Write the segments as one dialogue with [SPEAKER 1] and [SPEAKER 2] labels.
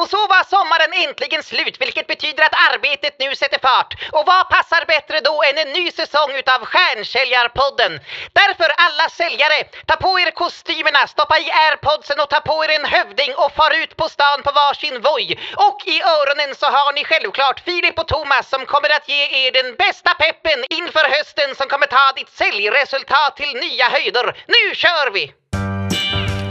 [SPEAKER 1] Och så var sommaren äntligen slut, vilket betyder att arbetet nu sätter fart. Och vad passar bättre då än en ny säsong utav Stjärnsäljarpodden? Därför alla säljare, ta på er kostymerna, stoppa i airpodsen och ta på er en hövding och far ut på stan på varsin voj. Och i öronen så har ni självklart Filip och Thomas som kommer att ge er den bästa peppen inför hösten som kommer ta ditt säljresultat till nya höjder. Nu kör vi!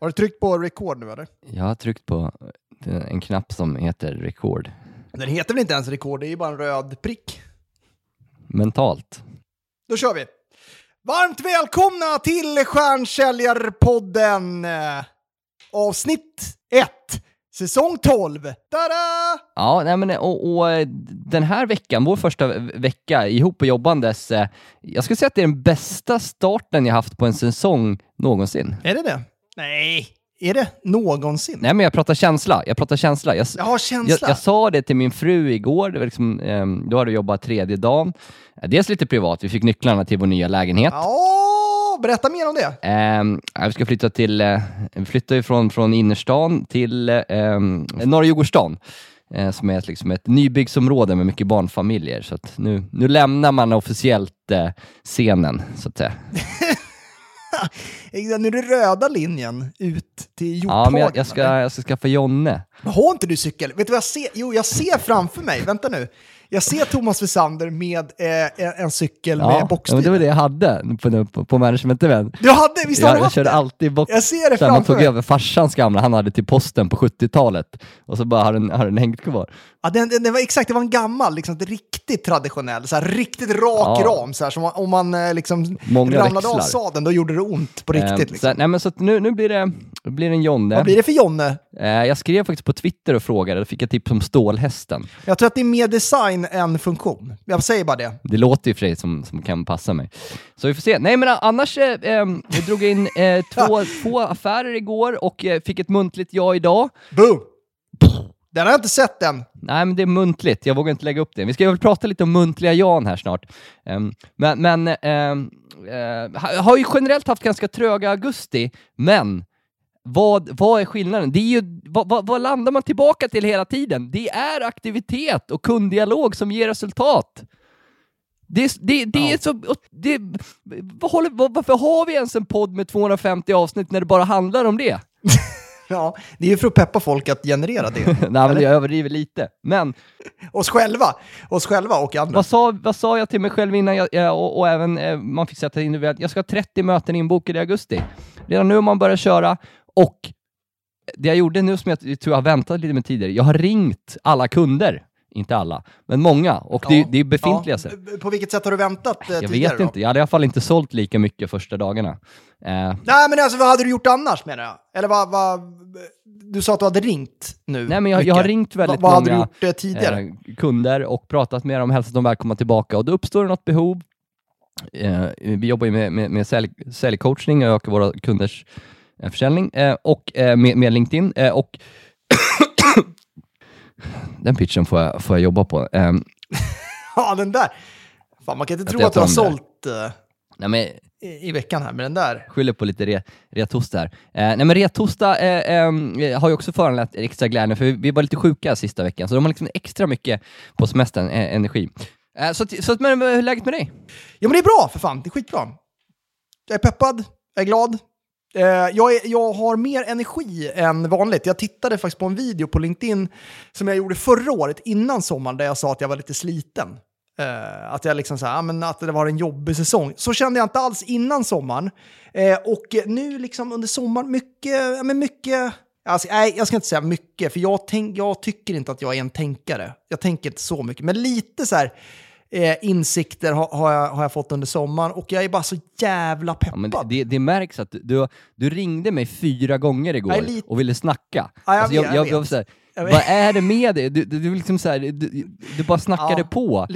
[SPEAKER 2] Har du tryckt på record nu eller?
[SPEAKER 3] Jag har tryckt på en knapp som heter record.
[SPEAKER 2] Den heter väl inte ens record, det är ju bara en röd prick.
[SPEAKER 3] Mentalt.
[SPEAKER 2] Då kör vi! Varmt välkomna till Stjärnsäljarpodden! eh, Avsnitt 1, säsong 12. Tada!
[SPEAKER 3] Ja, nej men, och, och eh, den här veckan, vår första ve- vecka ihop och jobbandes, eh, jag skulle säga att det är den bästa starten jag haft på en säsong någonsin.
[SPEAKER 2] Är det det? Nej, är det någonsin?
[SPEAKER 3] Nej men jag pratar känsla, jag pratar känsla. Jag,
[SPEAKER 2] Jag har känsla.
[SPEAKER 3] jag, jag sa det till min fru igår, det var liksom, ehm, då hade jag jobbat tredje dagen. Dels lite privat, vi fick nycklarna till vår nya lägenhet.
[SPEAKER 2] Ja, berätta mer om det.
[SPEAKER 3] Ja, vi ska flytta till, eh, vi flyttar ju från, från innerstan till ehm, norra Djurgårdsstaden. Eh, som är ett, liksom ett nybyggsområde med mycket barnfamiljer. Så att nu, nu lämnar man officiellt eh, scenen, så att säga.
[SPEAKER 2] Nu är det röda linjen ut till Hjorthagen.
[SPEAKER 3] Ja, men jag, jag, ska, jag ska skaffa Jonne.
[SPEAKER 2] Har inte du cykel? Vet du vad jag ser? Jo, jag ser framför mig, vänta nu. Jag ser Thomas Wessander med eh, en, en cykel med
[SPEAKER 3] Ja, ja,
[SPEAKER 2] boxbil.
[SPEAKER 3] men det var det jag hade på, på, på Management Event.
[SPEAKER 2] Du hade, visst har
[SPEAKER 3] Jag,
[SPEAKER 2] du
[SPEAKER 3] jag
[SPEAKER 2] haft
[SPEAKER 3] körde
[SPEAKER 2] det?
[SPEAKER 3] alltid box.
[SPEAKER 2] Jag ser det
[SPEAKER 3] här, man
[SPEAKER 2] framför
[SPEAKER 3] tog
[SPEAKER 2] mig.
[SPEAKER 3] över farsans gamla, han hade till posten på 70-talet. Och så bara har den, har den hängt kvar.
[SPEAKER 2] Ja, den, den, den var, exakt, det var en gammal, liksom, riktigt traditionell, så här, riktigt rak
[SPEAKER 3] Ja.
[SPEAKER 2] ram. Så här, som om man eh, liksom
[SPEAKER 3] Många
[SPEAKER 2] ramlade av
[SPEAKER 3] växlar.
[SPEAKER 2] sadeln, då gjorde det ont på riktigt.
[SPEAKER 3] Ehm,
[SPEAKER 2] liksom.
[SPEAKER 3] så, nej, men så nu, nu blir det, det blir en Jonne.
[SPEAKER 2] Vad blir det för Jonne?
[SPEAKER 3] Eh, jag skrev faktiskt på Twitter och frågade, då fick jag tips om stålhästen.
[SPEAKER 2] Jag tror att det är mer design än funktion. Jag säger bara det.
[SPEAKER 3] Det låter ju för sig som, som kan passa mig. Så vi får se. Nej men annars, eh, eh, jag drog in eh, två, två affärer igår och eh, fick ett muntligt ja idag.
[SPEAKER 2] Boom! Den har jag inte sett än.
[SPEAKER 3] Nej men det är muntligt, jag vågar inte lägga upp det. Vi ska väl prata lite om muntliga Jan här snart. Ehm, men men eh, ha- har ju generellt haft ganska tröga augusti, men vad, vad är skillnaden? Det är ju, vad, vad, vad landar man tillbaka till hela tiden? Det är aktivitet och kunddialog som ger resultat. Det, är- det, det är så... Det, vad varför har vi ens en podd med 250 avsnitt när det bara handlar om det?
[SPEAKER 2] Ja, det är ju för att peppa folk att generera det.
[SPEAKER 3] Nej, men jag överdriver lite. Men
[SPEAKER 2] Oss själva. Oss själva och andra.
[SPEAKER 3] Vad sa, vad sa jag till mig själv innan jag, jag, och, och även eh, man fick sätta in det, jag ska ha 30 möten inbokade i augusti. Redan nu har man börjat köra och det jag gjorde nu som jag tror jag väntat lite med tidigare, jag har ringt alla kunder. Inte alla, men många. Och det,
[SPEAKER 2] Ja.
[SPEAKER 3] det är befintliga.
[SPEAKER 2] Ja. På vilket sätt har du väntat eh,
[SPEAKER 3] Jag
[SPEAKER 2] tidigare
[SPEAKER 3] vet
[SPEAKER 2] då?
[SPEAKER 3] inte, jag hade i alla fall inte sålt lika mycket första dagarna. Eh,
[SPEAKER 2] Nej, men alltså vad hade du gjort annars menar jag? Eller vad, vad, du sa att du hade ringt nu.
[SPEAKER 3] Nej, men jag, jag har ringt väldigt
[SPEAKER 2] vad
[SPEAKER 3] många
[SPEAKER 2] eh,
[SPEAKER 3] eh, kunder och pratat med dem, hälsat dem välkomna tillbaka och då uppstår det något behov. Eh, vi jobbar ju med, med, med sälj, säljcoachning och ökar våra kunders eh, försäljning eh, och eh, med, med LinkedIn och den pitchen får jag, får jag jobba på. Eh,
[SPEAKER 2] Ja, den där. Fan, man kan inte tro att du har sålt eh,
[SPEAKER 3] nej, men
[SPEAKER 2] i, i veckan här, men den där.
[SPEAKER 3] skyller på lite re, retosta här. Eh, nej men retosta eh, eh, har ju också föranlett extra glädje, för vi, vi var lite sjuka sista veckan, så de har liksom extra mycket på semestern, eh, energi. Eh, så så att, men hur är läget med dig?
[SPEAKER 2] Ja, men det är bra för fan. Det är skitbra. Jag är peppad, jag är glad. Eh, jag, är, jag har mer energi än vanligt. Jag tittade faktiskt på en video på LinkedIn som jag gjorde förra året innan sommaren där jag sa att jag var lite sliten. Eh, att, jag liksom så här, ah, men att det var en jobbig säsong. Så kände jag inte alls innan sommaren. Eh, och nu liksom under sommaren, mycket, men mycket Alltså, nej, jag ska inte säga mycket, för jag, tänk, jag tycker inte att jag är en tänkare. Jag tänker inte så mycket, men lite så här eh, insikter har, har, jag, har jag fått under sommaren och jag är bara så jävla
[SPEAKER 3] Ja,
[SPEAKER 2] peppad.
[SPEAKER 3] det, det, det märks att du, du ringde mig fyra gånger igår
[SPEAKER 2] Jag är lite-
[SPEAKER 3] och ville snacka.
[SPEAKER 2] Ja, jag
[SPEAKER 3] Alltså,
[SPEAKER 2] vet, jag
[SPEAKER 3] jag,
[SPEAKER 2] vet.
[SPEAKER 3] här,
[SPEAKER 2] Jag vet.
[SPEAKER 3] vad är det med dig? Du, du, du, liksom så här, du, du bara snackade
[SPEAKER 2] Ja,
[SPEAKER 3] på.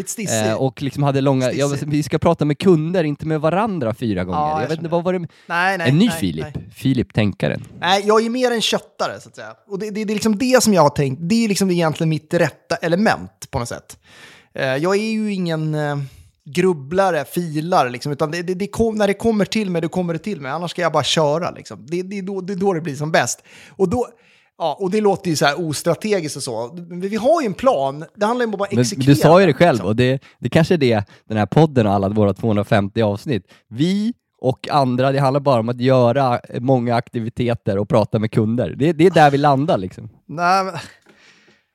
[SPEAKER 3] Eh, och liksom hade långa, jag,
[SPEAKER 2] Stissig.
[SPEAKER 3] vi ska prata med kunder, inte med varandra fyra gånger.
[SPEAKER 2] jag
[SPEAKER 3] jag vet inte, vad var det?
[SPEAKER 2] nej, nej,
[SPEAKER 3] en ny
[SPEAKER 2] nej,
[SPEAKER 3] Filip,
[SPEAKER 2] nej.
[SPEAKER 3] Filip Tänkaren.
[SPEAKER 2] Nej, jag är mer en köttare så att säga. Och det, det, det är liksom det som jag har tänkt, det är liksom egentligen mitt rätta element på något sätt. Eh, jag är ju ingen eh, grubblare, filar liksom, utan det, det, det kom, när det kommer till mig, då kommer det till mig. Annars ska jag bara köra liksom. Det, det, då, det är då det blir som bäst. Och då... Ja, och det låter ju så här ostrategiskt och så. Men vi har ju en plan, det handlar ju om att bara
[SPEAKER 3] Men
[SPEAKER 2] exekvera.
[SPEAKER 3] du sa ju det själv,
[SPEAKER 2] liksom.
[SPEAKER 3] och det, det kanske är det den här podden och alla våra 250 avsnitt. Vi och andra, det handlar bara om att göra många aktiviteter och prata med kunder. Det, det är där vi landar liksom.
[SPEAKER 2] Nej, men...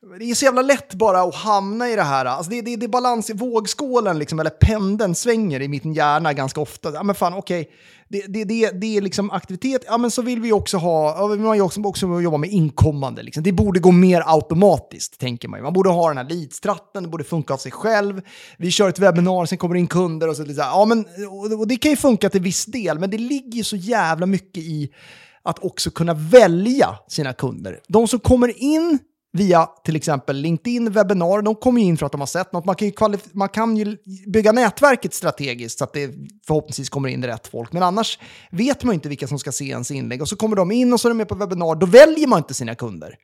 [SPEAKER 2] Det är så jävla lätt bara att hamna i det här. Alltså det, det, det är balans i vågskålen, liksom, eller pendeln svänger i min hjärna ganska ofta. Ja, men fan, okej. Det, det, det, det är liksom aktivitet, ja men så vill vi också ha, ja, vi vill också, också jobba med inkommande. Liksom. Det borde gå mer automatiskt, tänker man. Man borde ha den här leadstratten, det borde funka av sig själv. Vi kör ett webbinar, sen kommer det in kunder och så, så här, ja, men, och, och det kan ju funka till viss del, men det ligger ju så jävla mycket i att också kunna välja sina kunder. De som kommer in via till exempel LinkedIn, webbinar, de kommer ju in för att de har sett något. Man kan ju, man kan ju bygga nätverket strategiskt så att det förhoppningsvis kommer in rätt folk. Men annars vet man ju inte vilka som ska se ens inlägg. Och så kommer de in och så är de med på webbinar. Då väljer man inte sina kunder.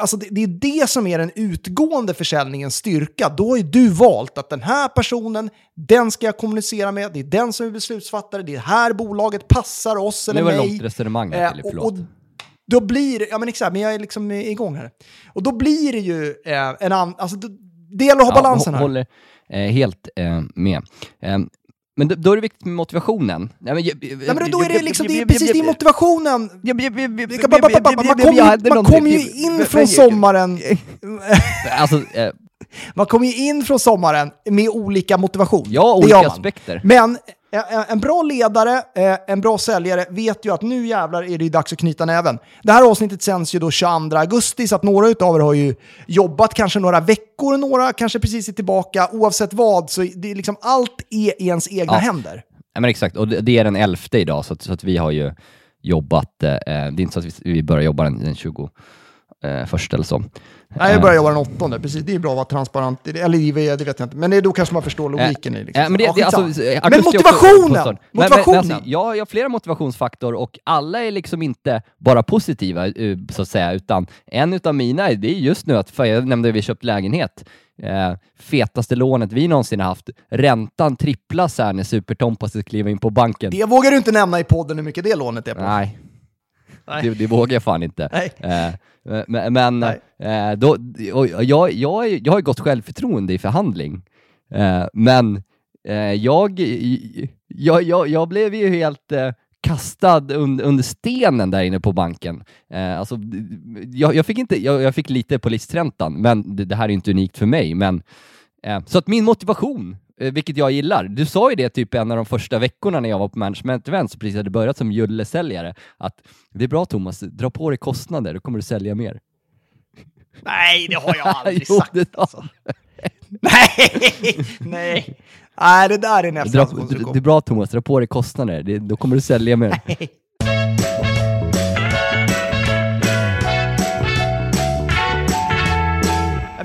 [SPEAKER 2] Alltså det, det är det som är den utgående försäljningens styrka. Då har ju du valt att den här personen, den ska jag kommunicera med. Det är den som är beslutsfattare. Det här bolaget passar oss eller
[SPEAKER 3] var det
[SPEAKER 2] mig.
[SPEAKER 3] långt resonemang här,
[SPEAKER 2] Eh,
[SPEAKER 3] Filip,
[SPEAKER 2] och,
[SPEAKER 3] förlåt.
[SPEAKER 2] och då blir ja men exakt, men jag är liksom igång här. Och då blir det ju eh, en annan, alltså det gäller att ha balansen
[SPEAKER 3] hå-
[SPEAKER 2] här.
[SPEAKER 3] håller eh, helt eh, med. Eh, men då, då är det viktigt med motivationen. Nej, men,
[SPEAKER 2] Nej men då är det liksom, det är precis det är motivationen.
[SPEAKER 3] Man
[SPEAKER 2] kommer ju, in från sommaren,
[SPEAKER 3] Alltså, eh,
[SPEAKER 2] man kommer ju in från sommaren med olika motivation.
[SPEAKER 3] ja, olika aspekter.
[SPEAKER 2] Men en, en bra ledare, eh, en bra säljare vet ju att nu jävlar är det dags att knyta näven. Det här avsnittet sänds ju då 22 augusti, så att några utav er har ju jobbat kanske några veckor, några kanske precis är tillbaka. Oavsett vad, så det är liksom allt är i ens egna
[SPEAKER 3] Ja.
[SPEAKER 2] händer.
[SPEAKER 3] Ja, men exakt, och det, det är den 11 idag, så att, så att vi har ju jobbat, eh, det är inte så att vi, vi börjar jobba den, den 20 eh, första eller så.
[SPEAKER 2] Nej, jag börjar jobba den åttonde, precis. Det är bra att vara transparent. Eller det vet jag inte, men det, då kanske man förstår logiken i liksom.
[SPEAKER 3] Eh, men, det,
[SPEAKER 2] skitsamma.
[SPEAKER 3] alltså, eh,
[SPEAKER 2] men
[SPEAKER 3] är också
[SPEAKER 2] motivationen!
[SPEAKER 3] Men- men-
[SPEAKER 2] motivationen!
[SPEAKER 3] Alltså, jag, jag har flera motivationsfaktorer och alla är liksom inte bara positiva, eh, så att säga, utan en utav mina är- det är just nu att, för jag nämnde att vi köpt lägenhet, eh, fetaste lånet vi någonsin haft, räntan tripplas här när Super-Tompa ska kliva in på banken.
[SPEAKER 2] Det vågar du inte nämna i podden hur mycket det lånet är på.
[SPEAKER 3] Nej. Det, det vågar jag fan inte. Eh, men men eh, då, jag, jag, jag har ju gott självförtroende i förhandling, eh, men eh, jag, jag, jag, jag blev ju helt eh, kastad under, under stenen där inne på banken. Eh, alltså, jag, jag, fick inte, jag, jag fick lite på listräntan, men det, det här är inte unikt för mig. Men, eh, så att min motivation, vilket jag gillar, du sa ju det typ en av de första veckorna när jag var på management event, så precis hade börjat som jullesäljare, att det är bra Thomas, dra på dig kostnader, då kommer du sälja mer.
[SPEAKER 2] Nej, det har jag aldrig
[SPEAKER 3] Jo,
[SPEAKER 2] sagt.
[SPEAKER 3] det
[SPEAKER 2] alltså. Nej, nej. Nej, det där är en
[SPEAKER 3] Dra,
[SPEAKER 2] efterhandskonstruktion.
[SPEAKER 3] det är bra Thomas, dra på dig kostnader, det, då kommer du sälja mer.
[SPEAKER 2] Vi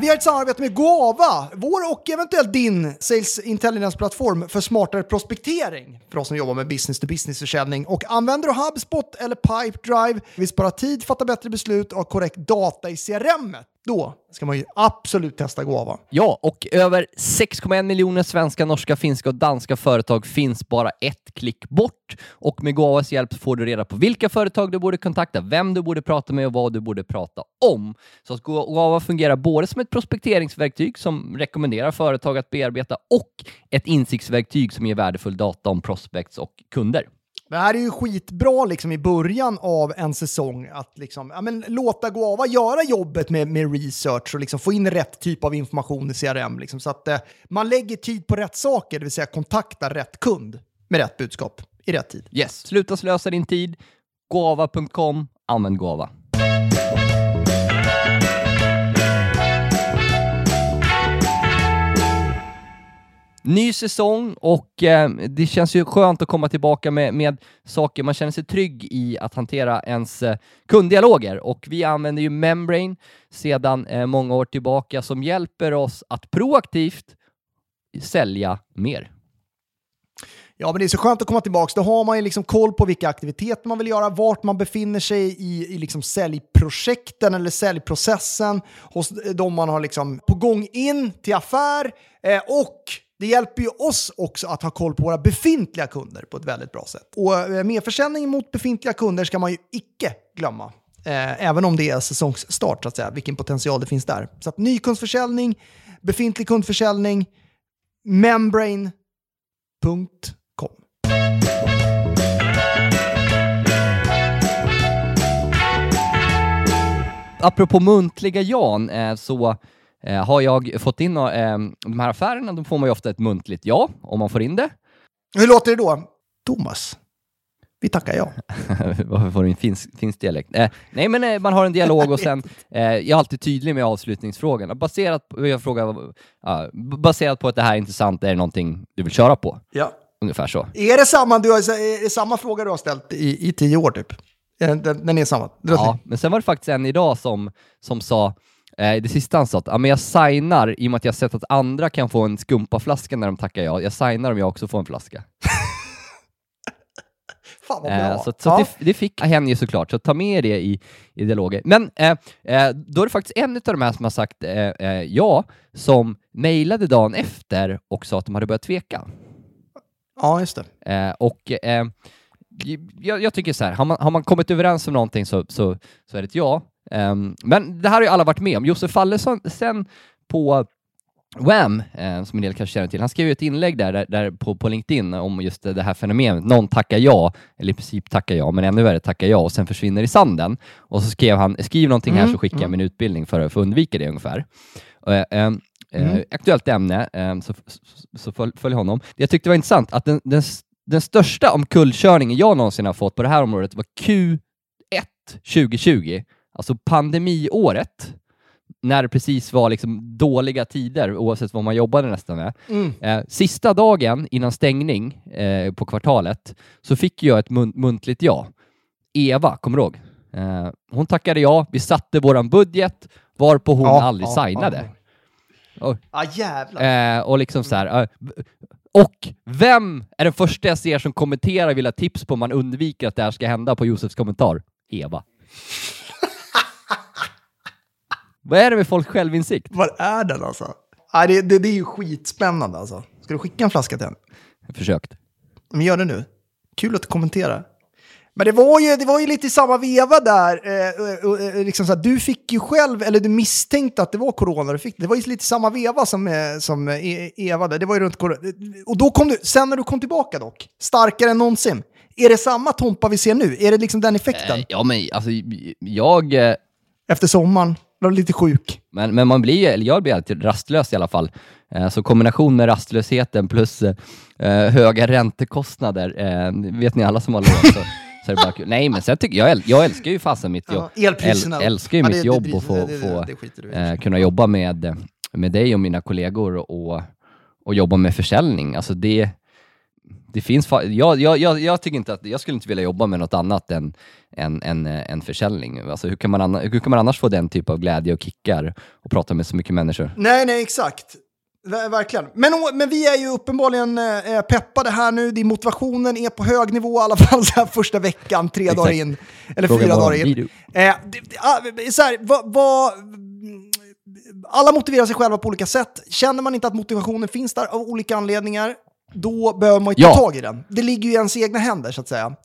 [SPEAKER 2] har ett samarbete med Goava, vår och eventuellt din Sales Intelligence-plattform för smartare prospektering för oss som jobbar med business-to-business-försäljning. Och använder du HubSpot eller Pipedrive, vill spara tid, fatta bättre beslut och ha korrekt data i CRM, då ska man ju absolut testa Goava.
[SPEAKER 3] Ja, och över 6,1 miljoner svenska, norska, finska och danska företag finns bara ett klick bort. Och med Gåvas hjälp får du reda på vilka företag du borde kontakta, vem du borde prata med och vad du borde prata om. Så att Gåva fungerar både som ett prospekteringsverktyg som rekommenderar företag att bearbeta och ett insiktsverktyg som ger värdefull data om prospects och kunder.
[SPEAKER 2] Det här är ju skitbra liksom i början av en säsong att liksom, ja, men, låta Guava göra jobbet med, med research och liksom få in rätt typ av information i CRM. Liksom, så att eh, man lägger tid på rätt saker, det vill säga kontakta rätt kund med rätt budskap i rätt tid.
[SPEAKER 3] Yes. Sluta slösa din tid. Guava.com. Använd Guava. Ny säsong och eh, det känns ju skönt att komma tillbaka med, med saker man känner sig trygg i att hantera ens eh, kunddialoger. Och vi använder ju Membrane sedan eh, många år tillbaka som hjälper oss att proaktivt sälja mer.
[SPEAKER 2] Ja, men det är så skönt att komma tillbaka. Då har man ju liksom koll på vilka aktiviteter man vill göra, vart man befinner sig i, i liksom säljprojekten eller säljprocessen hos de man har liksom på gång in till affär. Eh, och det hjälper ju oss också att ha koll på våra befintliga kunder på ett väldigt bra sätt. Och eh, medförsäljning merförsäljning mot befintliga kunder ska man ju icke glömma. Eh, även om det är säsongsstart, så att säga, vilken potential det finns där. Så att nykundsförsäljning, befintlig kundförsäljning, membrane.com.
[SPEAKER 3] Apropå muntliga Jan, eh, så eh, har jag fått in eh, de här affärerna, då får man ju ofta ett muntligt ja, om man får in det.
[SPEAKER 2] Hur låter det då? Thomas, vi tackar ja.
[SPEAKER 3] Varför får du en finsk, finsk dialekt? Eh, nej, men eh, man har en dialog och sen, eh, jag är alltid tydlig med avslutningsfrågorna. Baserat på, jag frågar, ja, baserat på att det här är intressant, är det någonting du vill köra på?
[SPEAKER 2] ja.
[SPEAKER 3] Ungefär så.
[SPEAKER 2] Är det samma, du har, är det samma fråga du har ställt i, i tio år typ? Den, den den är samma?
[SPEAKER 3] Ja, men sen var det faktiskt en idag som, som sa, eh, det sista han sa, att ja, men jag signar i och med att jag sett att andra kan få en skumpaflaska när de tackar ja. Jag signar om jag också får en flaska.
[SPEAKER 2] Fan vad bra.
[SPEAKER 3] Eh, så så
[SPEAKER 2] ja.
[SPEAKER 3] det, det fick henne ju såklart, så ta med det i, i dialoger. Men eh, eh, då är det faktiskt en av de här som har sagt eh, eh, ja, som mejlade dagen efter och sa att de hade börjat tveka.
[SPEAKER 2] ja, just det.
[SPEAKER 3] Eh, och eh, jag, jag tycker så här, har man, har man kommit överens om någonting så, så, så är det ett ja. Ehm, men det här har ju alla varit med om. Josef Fallesson sen på Wham, eh, som en del kanske känner till, han skrev ju ett inlägg där, där, där på, på LinkedIn om just det här fenomenet. Någon tackar ja, eller i princip tackar ja, men ännu värre tackar ja och sen försvinner i sanden. Och så skrev han, skriv någonting här
[SPEAKER 2] Mm,
[SPEAKER 3] så skickar jag min utbildning för, för att undvika det ungefär. Eh, ehm, eh,
[SPEAKER 2] Mm.
[SPEAKER 3] Aktuellt ämne, eh, så, så, så följ, följ honom. Det jag tyckte var intressant, att den, den, den största omkullkörningen jag någonsin har fått på det här området var Q1 2020, alltså pandemiåret, när det precis var liksom dåliga tider, oavsett vad man jobbade nästan med.
[SPEAKER 2] Mm.
[SPEAKER 3] Eh, sista dagen innan stängning eh, på kvartalet så fick jag ett mun muntligt ja. Eva, kommer du ihåg? Eh, hon tackade ja, vi satte våran budget, varpå hon
[SPEAKER 2] Ja,
[SPEAKER 3] aldrig
[SPEAKER 2] ja,
[SPEAKER 3] signade.
[SPEAKER 2] Ja, ja jävlar.
[SPEAKER 3] Eh, och liksom så här. eh, och vem är den första jag ser som kommenterar vill ha tips på om man undviker att det här ska hända på Josefs kommentar? Eva. Vad är det med folks självinsikt?
[SPEAKER 2] Var är den alltså? Nej, det, det, det är ju skitspännande alltså. Ska du skicka en flaska till henne?
[SPEAKER 3] Jag försökt.
[SPEAKER 2] Men gör det nu. Kul att du kommenterar. Men det var ju, det var ju lite i samma veva där. Eh, och, eh, liksom så här, du fick ju själv, eller du misstänkte att det var corona du fick. Det var ju lite samma veva som, eh, som eh, Eva där. Det var ju runt corona. Och då kom du, sen när du kom tillbaka dock, starkare än någonsin. Är det samma Tompa vi ser nu? Är det liksom den effekten?
[SPEAKER 3] Eh, ja, men alltså jag... eh,
[SPEAKER 2] Efter sommaren? Var lite sjuk?
[SPEAKER 3] Men, men man blir ju, eller jag blir alltid rastlös i alla fall. Eh, så kombination med rastlösheten plus eh, höga räntekostnader, eh, vet ni alla som har lån så, så är det bara kul. Nej, men sen tycker jag, jag älskar ju fasen mitt jobb.
[SPEAKER 2] Ja, elpriserna.
[SPEAKER 3] Äl, älskar ju
[SPEAKER 2] Ja,
[SPEAKER 3] mitt
[SPEAKER 2] det- det
[SPEAKER 3] jobb och få, få eh, kunna jobba med, med dig och mina kollegor och, och jobba med försäljning. Alltså det, det finns jag, jag, jag, jag tycker inte att, jag skulle inte vilja jobba med något annat än, än, än, eh, än försäljning. Alltså hur, kan man anna, hur kan man annars få den typ av glädje och kickar och prata med så mycket människor?
[SPEAKER 2] Nej, nej, exakt. Ver- Verkligen. Men, men vi är ju uppenbarligen eh, peppade här nu. Det- Motivationen är på hög nivå i alla fall så här första veckan, tre
[SPEAKER 3] Exakt.
[SPEAKER 2] dagar in. Eller
[SPEAKER 3] Frågan
[SPEAKER 2] fyra dagar in. Eh, ah, så här, vad, vad, alla motiverar sig själva på olika sätt. Känner man inte att motivationen finns där av olika anledningar, då behöver man ju ta
[SPEAKER 3] Ja.
[SPEAKER 2] tag i den. Det ligger ju i ens egna händer så att säga.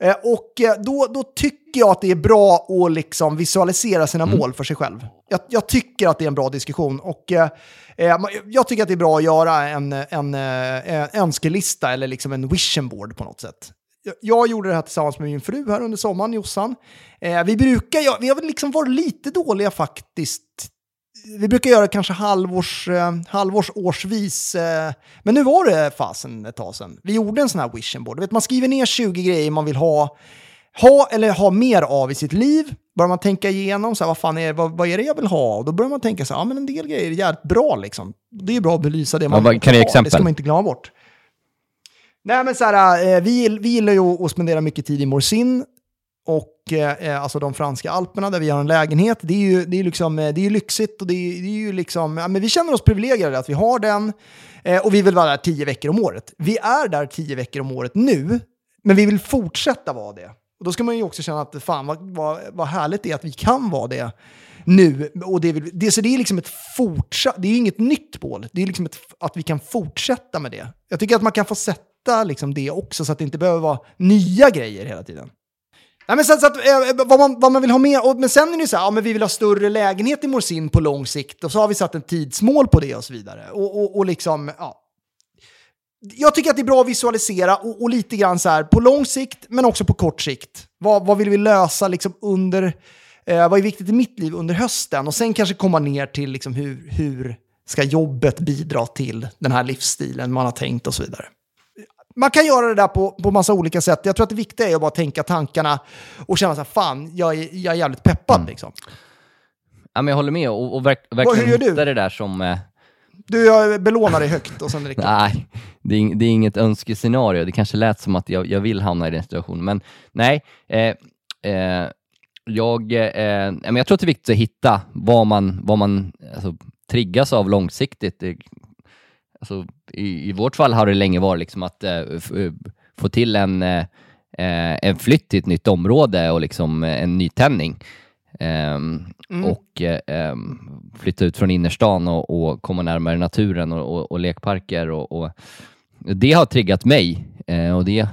[SPEAKER 2] Eh, och eh, då, då tycker jag att det är bra att liksom visualisera sina mål för sig själv. Jag, jag tycker att det är en bra diskussion. Och eh, eh, jag tycker att det är bra att göra en, en, eh, en önskelista eller liksom en vision board på något sätt. Jag- Jag gjorde det här tillsammans med min fru här under sommaren, Jossan. Eh, vi brukar, ja, vi har väl liksom varit lite dåliga faktiskt. Vi brukar göra kanske halvårs, eh, halvårs årsvis, eh, men nu var det fasen ett tag sedan. Vi gjorde en sån här vision board. Vet, man skriver ner 20 grejer man vill ha ha eller ha mer av i sitt liv. Börjar man tänka igenom, så här, vad, fan är, vad, vad är det jag vill ha? Och då börjar man tänka så här, ja men en del grejer är jävligt bra liksom. Det är bra att belysa det man
[SPEAKER 3] vad- kan du ge
[SPEAKER 2] ha, Det ska
[SPEAKER 3] exempel?
[SPEAKER 2] man inte glömma bort. Nej men så här, eh, vi, vi gillar ju att spendera mycket tid i Morsin och Eh, eh, alltså de franska alperna där vi har en lägenhet. Det är ju, det är liksom, eh, det är ju lyxigt och det är, det är ju liksom, ja, men vi känner oss privilegierade att vi har den eh, och vi vill vara där tio veckor om året. Vi är där tio veckor om året nu, men vi vill fortsätta vara det. Och då ska man ju också känna att fan vad, vad, vad härligt det är att vi kan vara det nu. Och det, vill, det, så det är liksom ett fortsatt, det är ju inget nytt mål. Det är liksom ett, att vi kan fortsätta med det. Jag tycker att man kan få sätta liksom det också så att det inte behöver vara nya grejer hela tiden. Nej, men sen, så att, eh, eh, vad, man, vad man vill ha mer, och, men sen är det ju så här, ja, men vi vill ha större lägenhet i Morsin på lång sikt och så har vi satt en tidsmål på det och så vidare. Och, och, och liksom, ja. Jag tycker att det är bra att visualisera och, och lite grann så här på lång sikt men också på kort sikt. Vad, vad vill vi lösa liksom under, eh, vad är viktigt i mitt liv under hösten? Och sen kanske komma ner till liksom hur, hur ska jobbet bidra till den här livsstilen man har tänkt och så vidare man kan göra det där på, på massa olika sätt. Jag tror att det viktiga är att bara tänka tankarna och känna så här, fan, jag är, jag är jävligt peppad
[SPEAKER 3] Mm.
[SPEAKER 2] liksom.
[SPEAKER 3] Ja, men jag håller med och, och verk, verkligen
[SPEAKER 2] hur gör du?
[SPEAKER 3] hitta det där som... Eh,
[SPEAKER 2] Du, jag belånar dig högt och sen är det
[SPEAKER 3] nej, det är, det är inget önskescenario. Det kanske lät som att jag, jag vill hamna i den situationen, men nej. Eh, eh, jag, eh, men jag tror att det är viktigt att hitta vad man, vad man alltså, triggas av långsiktigt. Det, alltså, i, I vårt fall har det länge varit liksom att eh, eh, få till en, eh, eh, en flytt till ett nytt område och liksom eh, en nytändning. Ehm, Och eh, ehm, flytta ut från innerstan och, och komma närmare naturen och, och, och lekparker. Och, och det har triggat mig eh, och det,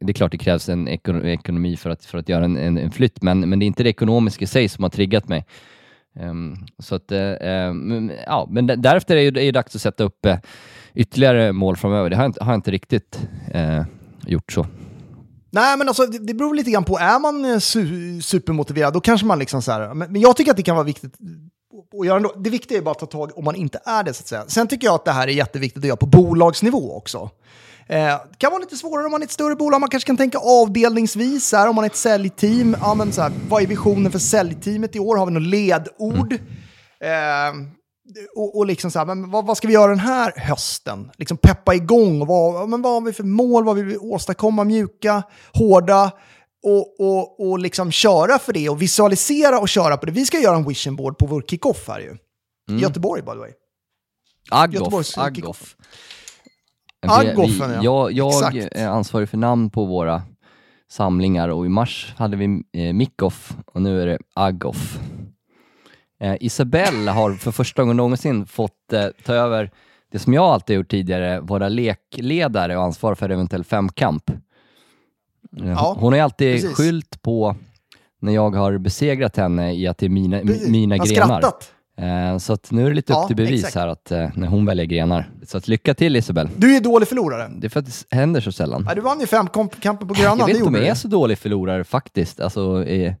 [SPEAKER 3] det är klart det krävs en eko- ekonomi för att, för att göra en, en, en flytt, men, men det är inte det ekonomiska i sig som har triggat mig. Um, så att, eh, ehm, men- ja, men därefter är det ju dags att sätta upp uh, ytterligare mål framöver. Det har jag inte, har jag inte riktigt uh, gjort så.
[SPEAKER 2] Nej, men alltså, det, det beror lite grann på. Är man eh, su supermotiverad, då kanske man liksom så här... Men, men jag tycker att det kan vara viktigt att göra ändå. Det viktiga är bara att ta tag om man inte är det, så att säga. Sen tycker jag att det här är jätteviktigt att göra på bolagsnivå också. Eh, kan vara lite svårare om man är ett större bolag. Man kanske kan tänka avdelningsvis. Här, om man är ett säljteam, ja, men så här, vad är visionen för säljteamet i år? Har vi något ledord? Eh, och, och liksom så här, men vad, vad ska vi göra den här hösten? Liksom peppa igång. Vad, men vad har vi för mål? Vad vill vi åstadkomma? Mjuka, hårda. Och, och, och liksom köra för det och visualisera och köra på det. Vi ska göra en vision board på vår kickoff här ju. I Göteborg by the way.
[SPEAKER 3] Aggoff.
[SPEAKER 2] Göteborgs
[SPEAKER 3] Aggoff.
[SPEAKER 2] Kickoff.
[SPEAKER 3] Vi-
[SPEAKER 2] Aggoffen,
[SPEAKER 3] vi-
[SPEAKER 2] ja.
[SPEAKER 3] Jag, jag är ansvarig för namn på våra samlingar och i mars hade vi eh, Mickoff och nu är det Aggoff. Eh, Isabelle har för första gången någonsin fått eh, ta över det som jag alltid gjort tidigare, vara lekledare och ansvar för eventuell femkamp. Eh,
[SPEAKER 2] Ja,
[SPEAKER 3] hon har alltid
[SPEAKER 2] precis.
[SPEAKER 3] skylt på när jag har besegrat henne i att det är mina,
[SPEAKER 2] Precis.
[SPEAKER 3] mina grenar.
[SPEAKER 2] skrattat.
[SPEAKER 3] Eh, så att nu är det lite
[SPEAKER 2] Ja,
[SPEAKER 3] upp till bevis
[SPEAKER 2] exakt.
[SPEAKER 3] här att, eh, när hon väljer grenar. Så att lycka till Isabelle.
[SPEAKER 2] Du är dålig förlorare.
[SPEAKER 3] Det är för att det händer så sällan.
[SPEAKER 2] Ja, du vann ju fem komp- kamper på Grönan,
[SPEAKER 3] jag vet inte om jag är
[SPEAKER 2] du.
[SPEAKER 3] så dålig förlorare faktiskt. Alltså, eh,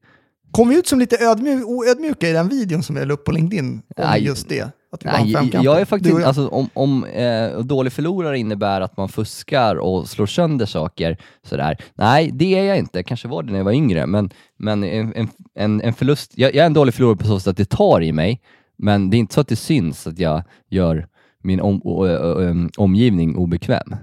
[SPEAKER 2] Kom ut som lite ödmjuk, oödmjuka i den videon som jag la upp på LinkedIn? Om
[SPEAKER 3] Nej,
[SPEAKER 2] just det. Att
[SPEAKER 3] nej, jag är
[SPEAKER 2] Du
[SPEAKER 3] faktiskt,
[SPEAKER 2] jag.
[SPEAKER 3] alltså, om, om eh, dålig förlorare innebär att man fuskar och slår sönder saker sådär. Nej, det är jag inte. Kanske var det när jag var yngre, men, men en, en- en, en förlust, jag, jag är en dålig förlorare på så sätt att det tar i mig, men det är inte så att det syns att jag gör min om, o- ö- ö- ö- omgivning obekväm.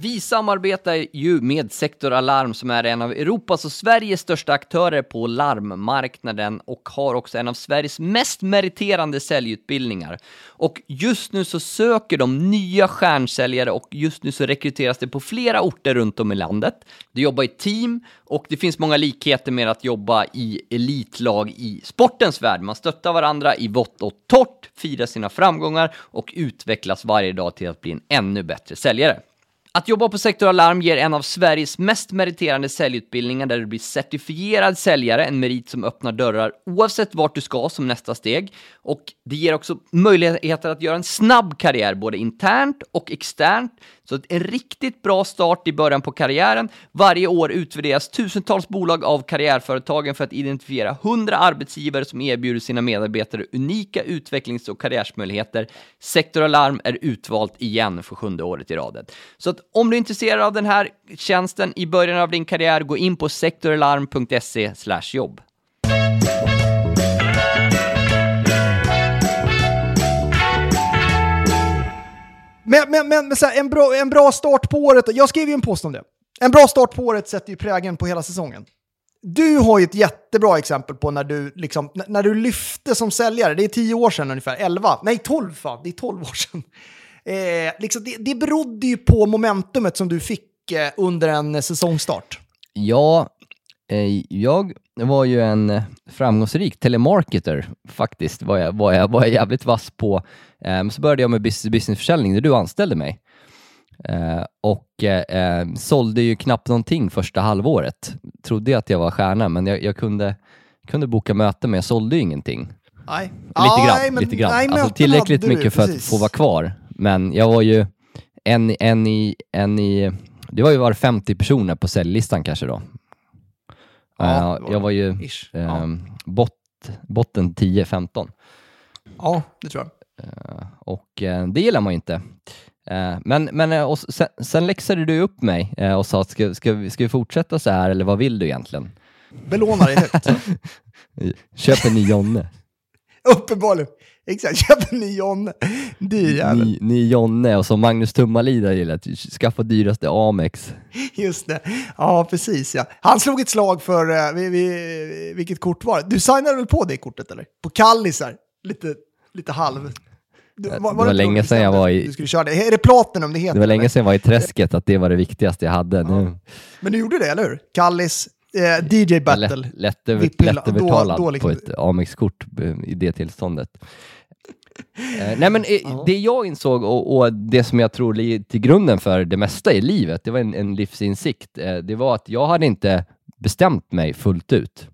[SPEAKER 3] Vi samarbetar ju med Sektor Alarm som är en av Europas och Sveriges största aktörer på larmmarknaden och har också en av Sveriges mest meriterande säljutbildningar. Och just nu så söker de nya stjärnsäljare och just nu så rekryteras det på flera orter runt om i landet. Du jobbar i team och det finns många likheter med att jobba i elitlag i sportens värld. Man stöttar varandra i vått och torrt, firar sina framgångar och utvecklas varje dag till att bli en ännu bättre säljare. Att jobba på Sektor Alarm ger en av Sveriges mest meriterande säljutbildningar där du blir certifierad säljare, en merit som öppnar dörrar oavsett vart du ska som nästa steg. Och det ger också möjligheter att göra en snabb karriär, både internt och externt. Så en riktigt bra start i början på karriären. Varje år utvärderas tusentals bolag av karriärföretagen för att identifiera 100 arbetsgivare som erbjuder sina medarbetare unika utvecklings och karriärsmöjligheter. Sektor Alarm är utvalt igen för sjunde året i raden. Så att om du är intresserad av den här tjänsten i början av din karriär, gå in på sektoralarm.se jobb.
[SPEAKER 2] Men, men, men, men så här, en, bra, en bra start på året, jag skrev ju en post om det. En bra start på året sätter ju prägen på hela säsongen. Du har ju ett jättebra exempel på när du, liksom, när du lyfte som säljare. Det är tio år sedan ungefär, elva, nej tolv fan, det är tolv år sedan. Eh, liksom, det, det berodde ju på momentumet som du fick eh, under en säsongstart.
[SPEAKER 3] Ja, eh, jag var ju en framgångsrik telemarketer faktiskt, var jag, var jag, var jag jävligt vass på. Eh, så började jag med business businessförsäljning när du anställde mig. Eh, och eh, sålde ju knappt någonting första halvåret. Trodde jag att jag var stjärna, men jag, jag kunde, kunde boka möten, men jag sålde ju ingenting.
[SPEAKER 2] Nej.
[SPEAKER 3] Lite grann.
[SPEAKER 2] nej, men-
[SPEAKER 3] lite grann.
[SPEAKER 2] nej,
[SPEAKER 3] alltså, tillräckligt
[SPEAKER 2] hade du,
[SPEAKER 3] mycket för att få vara kvar. Men jag var ju en, en, i, en i... Det var ju var 50 personer på säljlistan kanske då.
[SPEAKER 2] Ja,
[SPEAKER 3] Eh,
[SPEAKER 2] det var
[SPEAKER 3] jag var ju
[SPEAKER 2] Ish. Ja.
[SPEAKER 3] ehm, bot, botten 10-15
[SPEAKER 2] ja, det tror jag.
[SPEAKER 3] och eh, det gillar man ju inte. Eh, men men eh, och sen, sen läxade du upp mig eh, och sa att ska, ska, vi, ska vi fortsätta så här eller vad vill du egentligen?
[SPEAKER 2] Belåna dig högt.
[SPEAKER 3] Köp en ny Jonne.
[SPEAKER 2] Uppenbarligen. Exakt, köp en ny Jonne. Dyr.
[SPEAKER 3] Ny, ny Jonne och som Magnus Tummalid har gillat, skaffa dyraste Amex.
[SPEAKER 2] Just det. Ja, precis ja. Han slog ett slag för, eh, vi, vi, vilket kort var det? Du signade väl på det kortet eller? På Kallisar? Lite, lite halv. Du,
[SPEAKER 3] det var länge sedan jag var i-
[SPEAKER 2] Du skulle köra det. Är det Platinum det heter?
[SPEAKER 3] Det var länge sedan jag var i träsket, att det var det viktigaste jag hade. Nu,
[SPEAKER 2] Men du gjorde det, eller hur? Kallis, eh, DJ Battle.
[SPEAKER 3] lätt, lätt,
[SPEAKER 2] då- då liksom-
[SPEAKER 3] på ett Amex-kort eh, i det tillståndet. Eh, nej men eh, det jag insåg och, och det som jag tror ligger till grunden för det mesta i livet, det var en, en livsinsikt. Eh, det var att jag hade inte bestämt mig fullt ut.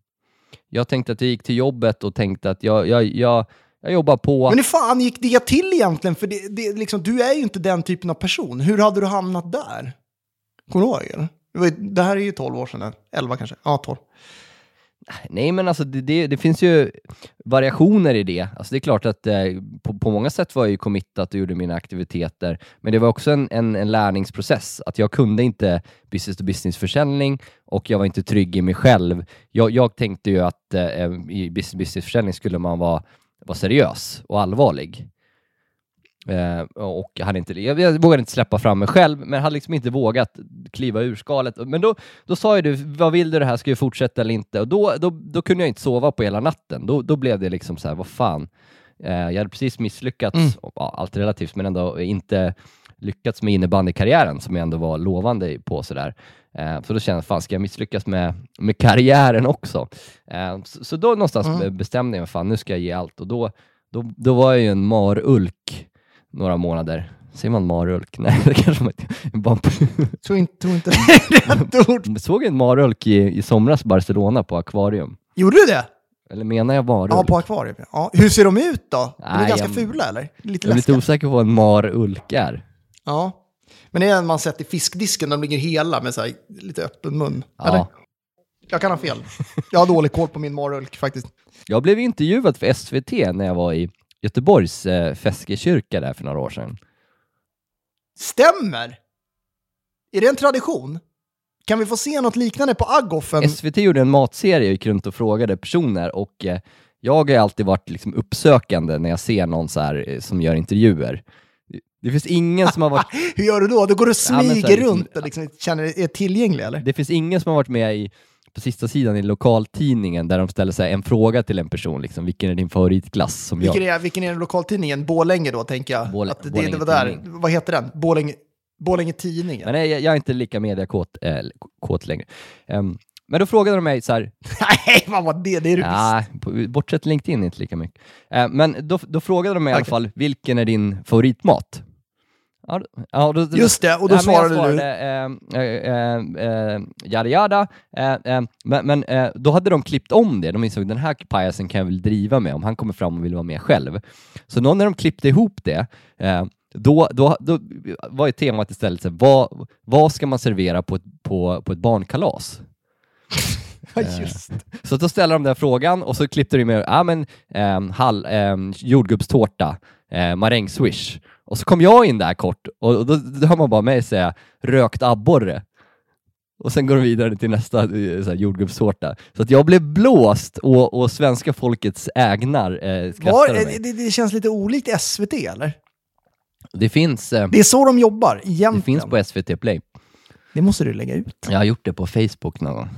[SPEAKER 3] Jag tänkte att jag gick till jobbet och tänkte att jag, jag, jag, jag jobbar på.
[SPEAKER 2] Men hur fan gick det till egentligen? För det, det, liksom, du är ju inte den typen av person. Hur hade du hamnat där? Kommer du ihåg? Det, det här är ju 12 år sedan, eller? 11 kanske? Ja, 12.
[SPEAKER 3] Nej, men alltså det, det, det finns ju variationer i det. Alltså det är klart att eh, på, på många sätt var jag ju committat och gjorde mina aktiviteter, men det var också en, en, en lärningsprocess. Att jag kunde inte business to business-försäljning och jag var inte trygg i mig själv. Jag, jag tänkte ju att eh, i business to business-försäljning skulle man vara, vara seriös och allvarlig. Eh, och hade inte, jag, jag vågade inte släppa fram mig själv, men hade liksom inte vågat kliva ur skalet. Men då, då sa ju du, vad vill du det här, ska vi fortsätta eller inte? Och då, då, då kunde jag inte sova på hela natten. Då, då blev det liksom så här, vad fan. Eh, jag hade precis misslyckats,
[SPEAKER 2] Mm.
[SPEAKER 3] och, ja, allt relativt, men ändå inte lyckats med innebandykarriären som jag ändå var lovande på sådär. Eh, så då kände jag, fan ska jag misslyckas med, med karriären också? Eh, så, så då någonstans
[SPEAKER 2] Mm.
[SPEAKER 3] bestämde jag mig, fan nu ska jag ge allt. Och då, då, då var jag ju en marulk några månader. Säger man marulk? Nej, det kanske man inte... Bara-
[SPEAKER 2] Tror inte, tror inte det är rätt ord.
[SPEAKER 3] Såg en marulk i, i somras Barcelona på akvarium.
[SPEAKER 2] Gjorde du det?
[SPEAKER 3] Eller menar jag marulk?
[SPEAKER 2] Ja, på akvarium. Ja. Hur ser de ut då? De är
[SPEAKER 3] Nej,
[SPEAKER 2] ganska
[SPEAKER 3] jag-
[SPEAKER 2] fula eller? Lite
[SPEAKER 3] jag är lite osäker på vad en marulk är.
[SPEAKER 2] Ja. Men det är en man sett i fiskdisken, de ligger hela med så här, lite öppen mun.
[SPEAKER 3] Ja.
[SPEAKER 2] Eller? Jag kan ha fel. Jag har dålig koll på min marulk faktiskt.
[SPEAKER 3] Jag blev intervjuad för SVT när jag var i Göteborgs eh, Feskekyrka där för några år sedan.
[SPEAKER 2] Stämmer! Är det en tradition? Kan vi få se något liknande på Aggoffen?
[SPEAKER 3] SVT gjorde en matserie och gick runt och frågade personer och eh, jag har alltid varit liksom uppsökande när jag ser någon så här, eh, som gör intervjuer. Det- finns ingen som har varit
[SPEAKER 2] Hur gör du då? Du går och
[SPEAKER 3] Ja,
[SPEAKER 2] smyger
[SPEAKER 3] här liksom-
[SPEAKER 2] runt och liksom känner är tillgänglig eller?
[SPEAKER 3] Det finns ingen som har varit med i, på sista sidan i lokaltidningen där de ställer sig en fråga till en person, liksom, vilken är din favoritglass? Som
[SPEAKER 2] Vilken
[SPEAKER 3] jag.
[SPEAKER 2] är, vilken är lokaltidningen? Borlänge då, tänker jag. Att det, det var där.
[SPEAKER 3] Tidning.
[SPEAKER 2] Vad heter den? Borlänge, Borlänge Tidningen?
[SPEAKER 3] Men nej, jag, jag är inte lika mediakåt äh, kåt längre. Ehm, men då frågade de mig så här,
[SPEAKER 2] Nej, vad var det? Det är du
[SPEAKER 3] ja, på- bortsett LinkedIn inte lika mycket. Eh, men då, då frågade de mig i alla fall, vilken är din favoritmat? Ja, ja, då,
[SPEAKER 2] Just det, och då
[SPEAKER 3] Ja,
[SPEAKER 2] svarade du...
[SPEAKER 3] svarade, eh, eh, eh, Jada jada, eh, eh, men, men eh, då hade de klippt om det. De insåg den här pajasen kan jag väl driva med om han kommer fram och vill vara med själv. Så då när de klippte ihop det, eh, då, då, då var ju temat istället så vad, vad ska man servera på ett, på, på ett barnkalas?
[SPEAKER 2] Just.
[SPEAKER 3] Så då ställer de den frågan och så klippte de med, ja men, eh, hall, eh, jordgubbstårta, eh, marängswish. Och så kom jag in där kort och, då, då hör man bara mig säga rökt abborre. Och sen går de vidare till nästa eh, så jordgubbstårta. Så att jag blev blåst och, och svenska folkets ägnar eh,
[SPEAKER 2] Var,
[SPEAKER 3] åt mig.
[SPEAKER 2] det, det känns lite olikt SVT, eller?
[SPEAKER 3] Det finns, eh,
[SPEAKER 2] Det är så de jobbar,
[SPEAKER 3] det
[SPEAKER 2] egentligen.
[SPEAKER 3] finns på SVT Play.
[SPEAKER 2] Det måste du lägga ut.
[SPEAKER 3] Jag har gjort det på Facebook någon gång.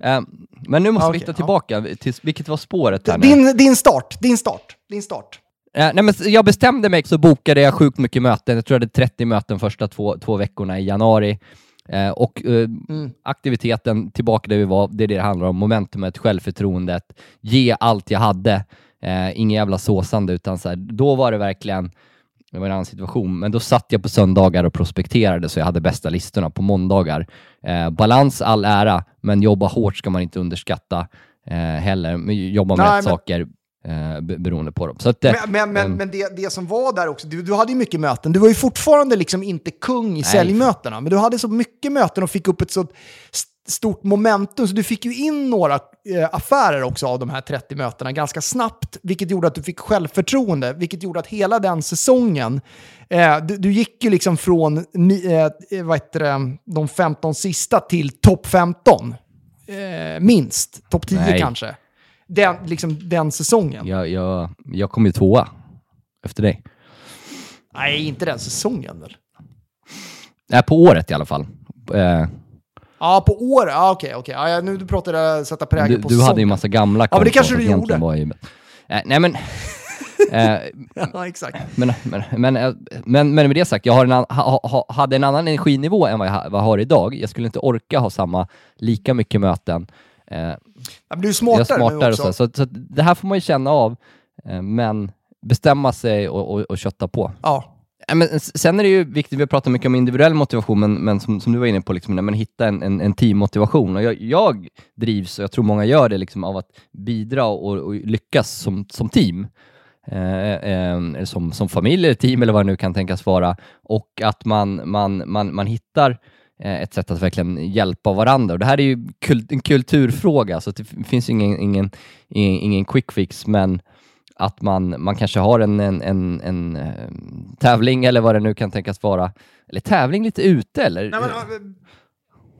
[SPEAKER 3] Eh, eh, men nu måste
[SPEAKER 2] Ja,
[SPEAKER 3] vi
[SPEAKER 2] okej,
[SPEAKER 3] hitta
[SPEAKER 2] ja.
[SPEAKER 3] tillbaka, till, vilket var spåret här nu?
[SPEAKER 2] Din, din start, din start, din start.
[SPEAKER 3] Eh, nej, men jag bestämde mig så bokade jag sjukt mycket möten. Jag tror jag hade 30 möten första två, två veckorna i januari. Eh, och eh,
[SPEAKER 2] Mm.
[SPEAKER 3] aktiviteten, tillbaka där vi var, det är det det handlar om. Momentumet, självförtroendet, ge allt jag hade. Eh, ingen jävla såsande, utan så här, då var det verkligen, det var en annan situation, men då satt jag på söndagar och prospekterade så jag hade bästa listorna på måndagar. Eh, balans all ära, men jobba hårt ska man inte underskatta eh, heller. Jobba med
[SPEAKER 2] Nej,
[SPEAKER 3] rätt
[SPEAKER 2] men-
[SPEAKER 3] saker eh, be- beroende på dem. Så att, eh,
[SPEAKER 2] Men, men, men,
[SPEAKER 3] ehm,
[SPEAKER 2] men det, det som var där också, du, du hade ju mycket möten. Du var ju fortfarande liksom inte kung i säljmötena, men du hade så mycket möten och fick upp ett så st- stort momentum, så du fick ju in några eh, affärer också av de här 30 mötena ganska snabbt, vilket gjorde att du fick självförtroende, vilket gjorde att hela den säsongen, eh, du, du gick ju liksom från ni- eh, vad heter det, de 15 sista till topp 15. Eh, minst, topp 10
[SPEAKER 3] Nej.
[SPEAKER 2] kanske. Den, liksom, den säsongen.
[SPEAKER 3] Jag, jag, jag kom ju tvåa efter dig.
[SPEAKER 2] Nej, inte den säsongen väl?
[SPEAKER 3] Nej, på året i alla fall. Eh,
[SPEAKER 2] Ja, på år. Ja, okej, okej. Ja, nu du pratar jag sätta prägel
[SPEAKER 3] du
[SPEAKER 2] på
[SPEAKER 3] du hade ju massa gamla
[SPEAKER 2] Ja, men det kanske du gjorde.
[SPEAKER 3] Var ju, eh, nej, men, eh,
[SPEAKER 2] Ja, exakt.
[SPEAKER 3] men, men, men, eh, men, men med det sagt, jag har en, an- ha, ha, hade en annan energinivå än vad jag, vad jag har idag. Jag skulle inte orka ha samma, lika mycket möten. Eh,
[SPEAKER 2] men du är
[SPEAKER 3] jag är
[SPEAKER 2] smartare,
[SPEAKER 3] smartare
[SPEAKER 2] nu också.
[SPEAKER 3] så, så, det här får man ju känna av, eh, men bestämma sig och, och, och kötta på.
[SPEAKER 2] Ja.
[SPEAKER 3] Ja, men sen är det ju viktigt, vi har pratat mycket om individuell motivation, men, men som, som du var inne på, liksom, men hitta en, en, en teammotivation. Och jag, jag drivs, och jag tror många gör det, liksom, av att bidra och, och lyckas som, som team. Eh, eh, som, som familj eller team eller vad det nu kan tänkas vara. Och att man, man, man, man hittar eh, Eh, ett sätt att verkligen hjälpa varandra. Och det här är ju kul, en kulturfråga, så det finns ju ingen, ingen, ingen, quick fix, men att man, man kanske har en, en, en, en eh, tävling eller vad det nu kan tänkas vara. Eller tävling lite ute eller?
[SPEAKER 2] Nej, men, eh,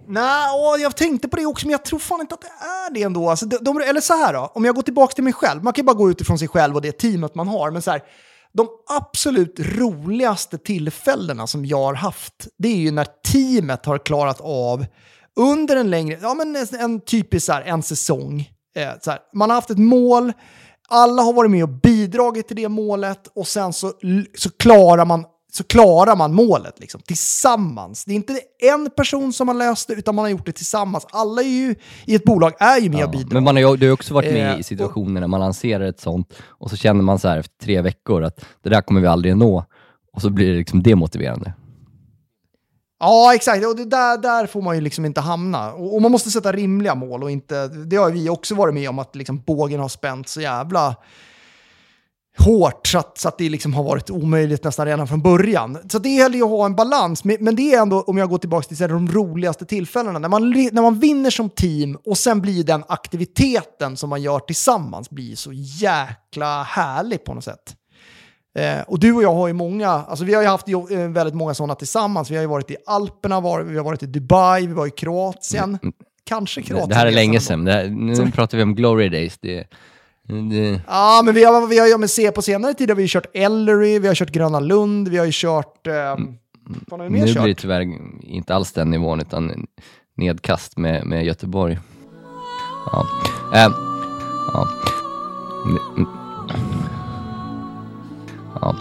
[SPEAKER 2] nej, åh, jag tänkte på det också, men jag tror fan inte att det är det ändå. Alltså, de, de, eller så här då, om jag går tillbaka till mig själv. Man kan ju bara gå utifrån sig själv och det teamet man har. Men så här, de absolut roligaste tillfällena som jag har haft, det är ju när teamet har klarat av under en längre, ja men en, en typisk så här, en säsong. Eh, så här, man har haft ett mål, alla har varit med och bidragit till det målet och sen så, så klarar man så klarar man målet liksom, tillsammans. Det är inte en person som har löst det, utan man har gjort det tillsammans. Alla är ju, i ett bolag är ju med och
[SPEAKER 3] Ja,
[SPEAKER 2] bidrar.
[SPEAKER 3] men man har ju du har också varit med
[SPEAKER 2] Eh,
[SPEAKER 3] i situationer när man lanserar ett sånt och så känner man så här efter tre veckor att det där kommer vi aldrig nå och så blir det liksom demotiverande.
[SPEAKER 2] Ja, exakt. Och det där, där får man ju liksom inte hamna. Och, och man måste sätta rimliga mål och inte... Det har vi också varit med om, att liksom bågen har spänt så jävla hårt så att, så att det liksom har varit omöjligt nästan redan från början. Så det gäller ju att ha en balans. Men, det är ändå, om jag går tillbaka till så de roligaste tillfällena, när man, när man vinner som team och sen blir den aktiviteten som man gör tillsammans blir så jäkla härlig på något sätt. Eh, och du och jag har ju många, alltså vi har ju haft eh, väldigt många sådana tillsammans. Vi har ju varit i Alperna, var, vi har varit i Dubai, vi var i Kroatien. Kanske Kroatien.
[SPEAKER 3] Mm, Det här är länge sedan. Här, nu pratar vi om glory days. Det, det,
[SPEAKER 2] Ja, men vi har, vi har ja, men se på senare tid har vi ju kört Ellery, vi har kört Gröna Lund, vi har ju kört... Eh, har vi mer
[SPEAKER 3] nu
[SPEAKER 2] kört?
[SPEAKER 3] blir det tyvärr inte alls den nivån utan nedkast med, med Göteborg. Ja. Eh, ja. Mm, Ja.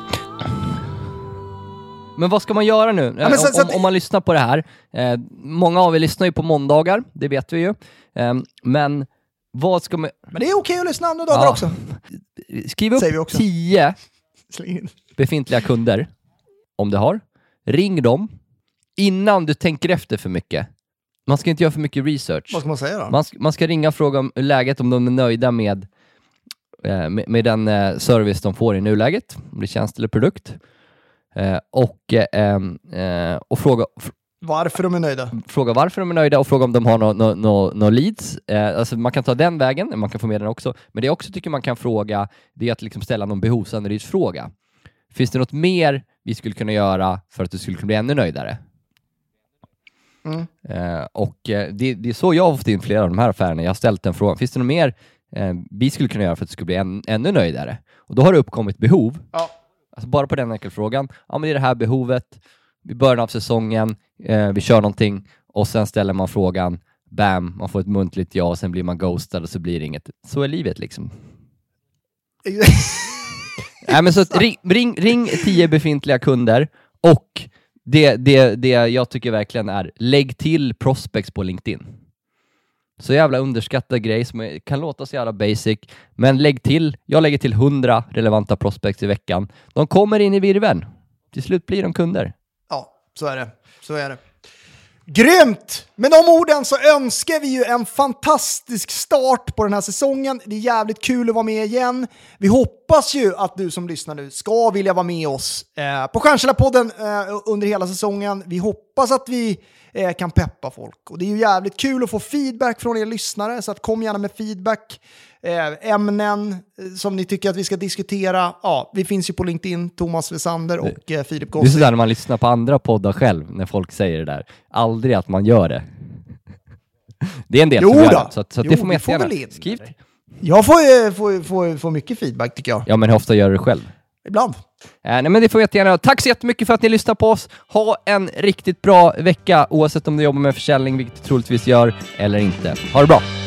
[SPEAKER 3] Men vad ska man göra nu?
[SPEAKER 2] men så-
[SPEAKER 3] om,
[SPEAKER 2] att-
[SPEAKER 3] om, man lyssnar på det här. Eh, många av er lyssnar ju på måndagar, det vet vi ju. Eh, men vad ska man...
[SPEAKER 2] Men det är okej att lyssna andra dagar
[SPEAKER 3] Ja.
[SPEAKER 2] också.
[SPEAKER 3] Skriv upp
[SPEAKER 2] Säger vi också.
[SPEAKER 3] tio
[SPEAKER 2] Släng in.
[SPEAKER 3] befintliga kunder, om du har. ring dem innan du tänker efter för mycket. Man ska inte göra för mycket research.
[SPEAKER 2] Vad ska man säga då?
[SPEAKER 3] Man, sk- man ska ringa och fråga om läget, om de är nöjda med, eh, med, med den eh, service de får i nuläget, om det är tjänst eller produkt. Eh, och, eh, ehm, eh, och fråga, fr-
[SPEAKER 2] Varför de är nöjda?
[SPEAKER 3] fråga varför de är nöjda och fråga om de har några no, no, no leads. Eh, alltså man kan ta den vägen, man kan få med den också. Men det jag också tycker man kan fråga, det är att liksom ställa någon behovsanalysfråga. Finns det något mer vi skulle kunna göra för att du skulle kunna bli ännu nöjdare?
[SPEAKER 2] Mm.
[SPEAKER 3] Eh, och eh, det, det är så jag har fått in flera av de här affärerna. Jag har ställt den frågan. Finns det något mer eh, vi skulle kunna göra för att du skulle bli än, ännu nöjdare? Och då har det uppkommit behov.
[SPEAKER 2] Ja.
[SPEAKER 3] Alltså bara på den enkla frågan. Ja, men det är det här behovet. I början av säsongen, eh, vi kör någonting och sen ställer man frågan. Bam, man får ett muntligt ja och sen blir man ghostad och så blir det inget. Så är livet liksom. Nej, men så att ring, ring, ring tio befintliga kunder och det, det, det jag tycker verkligen är, lägg till prospects på LinkedIn. Så jävla underskattad grej som kan låta så jävla basic, men lägg till, jag lägger till 100 relevanta prospects i veckan. De kommer in i virveln. Till slut blir de kunder.
[SPEAKER 2] Så är det. Så är det. Grymt! Med de orden så önskar vi ju en fantastisk start på den här säsongen. Det är jävligt kul att vara med igen. Vi hoppas ju att du som lyssnar nu ska vilja vara med oss eh, på Stjärnkällarpodden eh, under hela säsongen. Vi hoppas att vi eh, kan peppa folk. Och det är ju jävligt kul att få feedback från er lyssnare, så att kom gärna med feedback. Eh, ämnen eh, som ni tycker att vi ska diskutera. Ja, vi finns ju på LinkedIn, Thomas Wessander och eh, Filip
[SPEAKER 3] Det är
[SPEAKER 2] Gossi.
[SPEAKER 3] sådär när man lyssnar på andra poddar själv, när folk säger det där. Aldrig att man gör det. Det är en del
[SPEAKER 2] Jo
[SPEAKER 3] som gör det, så, så
[SPEAKER 2] Jo,
[SPEAKER 3] det får man jättegärna. Skriv.
[SPEAKER 2] Jag får, eh, får, får, får mycket feedback tycker jag.
[SPEAKER 3] Ja, men hur ofta gör du det själv?
[SPEAKER 2] Ibland.
[SPEAKER 3] Eh, nej, men det får vi jättegärna. Tack så jättemycket för att ni lyssnar på oss. Ha en riktigt bra vecka, oavsett om du jobbar med försäljning, vilket du troligtvis gör, eller inte. Ha det bra!